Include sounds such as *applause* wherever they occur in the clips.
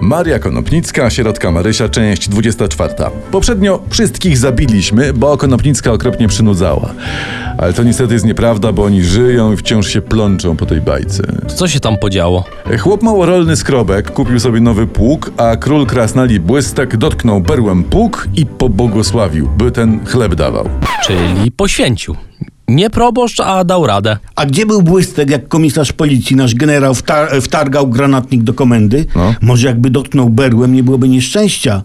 Maria Konopnicka, sierotka Marysia, część 24. Poprzednio wszystkich zabiliśmy, bo Konopnicka okropnie przynudzała. Ale to niestety jest nieprawda, bo oni żyją i wciąż się plączą po tej bajce. Co się tam podziało? Chłop małorolny skrobek kupił sobie nowy pług, a król krasnali błystek dotknął perłem pług i pobłogosławił, by ten chleb dawał. Czyli poświęcił. Nie proboszcz, a dał radę. A gdzie był błystek, jak komisarz policji, nasz generał, wtar- wtargał granatnik do komendy? No. Może jakby dotknął berłem, nie byłoby nieszczęścia.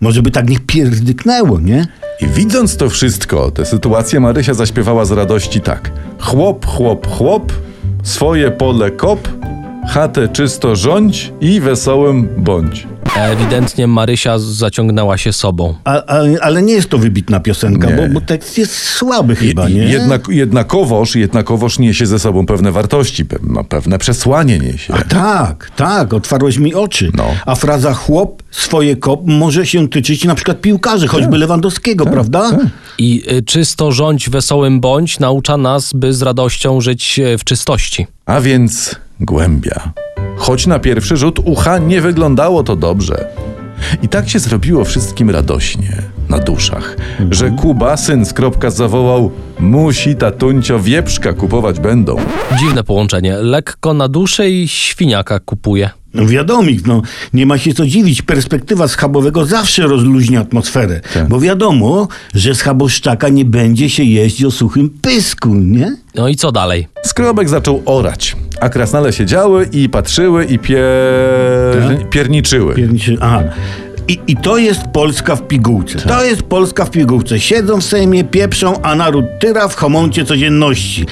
Może by tak niech pierzdyknęło, nie? I widząc to wszystko, tę sytuację Marysia zaśpiewała z radości tak. Chłop, chłop, chłop, swoje pole kop, chatę czysto rządź i wesołym bądź. Ewidentnie Marysia zaciągnęła się sobą. A, a, ale nie jest to wybitna piosenka, bo, bo tekst jest słaby chyba, nie? Jednak, jednakowoż, jednakowoż niesie ze sobą pewne wartości, pe- ma pewne przesłanie niesie. A tak, tak, otwarłeś mi oczy. No. A fraza chłop, swoje kop może się tyczyć na przykład piłkarzy, choćby Tak. Lewandowskiego, prawda? I y, czysto rządź wesołym bądź naucza nas, by z radością żyć y, w czystości. A więc głębia. Choć na pierwszy rzut ucha nie wyglądało to dobrze. I tak się zrobiło wszystkim radośnie, na duszach, że Kuba, syn z kropka, zawołał Musi tatuncio wieprzka kupować będą. Dziwne połączenie. Lekko na duszę i świniaka kupuje. No wiadomik, no nie ma się co dziwić, perspektywa schabowego zawsze rozluźnia atmosferę, Tak. bo wiadomo, że schaboszczaka nie będzie się jeść o suchym pysku, nie? No i co dalej? Skrobek zaczął orać, a krasnale siedziały i patrzyły i pier... pierniczyły. Pierniczy, aha. I, I to jest Polska w pigułce. To jest Polska w pigułce. Siedzą w Sejmie, pieprzą, a naród tyra w homoncie codzienności.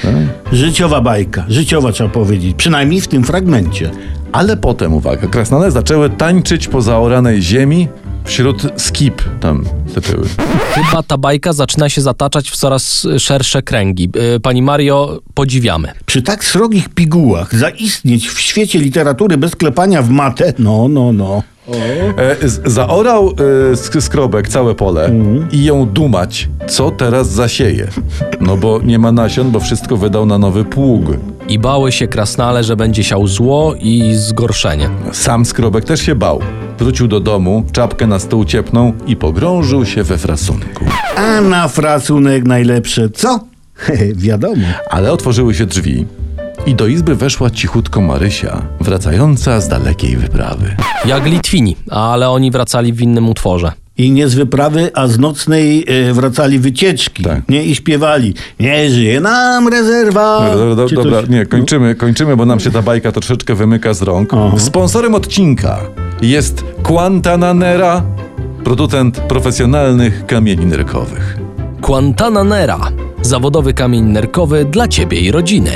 Życiowa bajka, życiowa trzeba powiedzieć, przynajmniej w tym fragmencie. Ale potem, uwaga, krasnale zaczęły tańczyć po zaoranej ziemi wśród skip tam te były. Chyba ta bajka zaczyna się zataczać w coraz szersze kręgi. Y, Pani Mario, podziwiamy. Przy tak srogich pigułach zaistnieć w świecie literatury bez klepania w matę, no, no, no. E, z- zaorał e, sk- skrobek całe pole i ją dumać, co teraz zasieje. No bo nie ma nasion, bo wszystko wydał na nowy pług. I bały się krasnale, że będzie siał zło i zgorszenie. Sam skrobek też się bał. Wrócił do domu, czapkę na stół ciepnął i pogrążył się we frasunku. A na frasunek najlepsze, co? *laughs* Wiadomo. Ale otworzyły się drzwi i do izby weszła cichutko Marysia, wracająca z dalekiej wyprawy. Jak Litwini, ale oni wracali w innym utworze. I nie z wyprawy, a z nocnej e, wracali wycieczki. Tak. Nie? I śpiewali. Nie żyje nam rezerwa. Do, do, Czy dobra, coś- nie, kończymy, kończymy, bo nam się ta bajka troszeczkę wymyka z rąk. Aha. Sponsorem odcinka jest Quantananera, producent profesjonalnych kamieni nerkowych. Quantananera. Zawodowy kamień nerkowy dla ciebie i rodziny.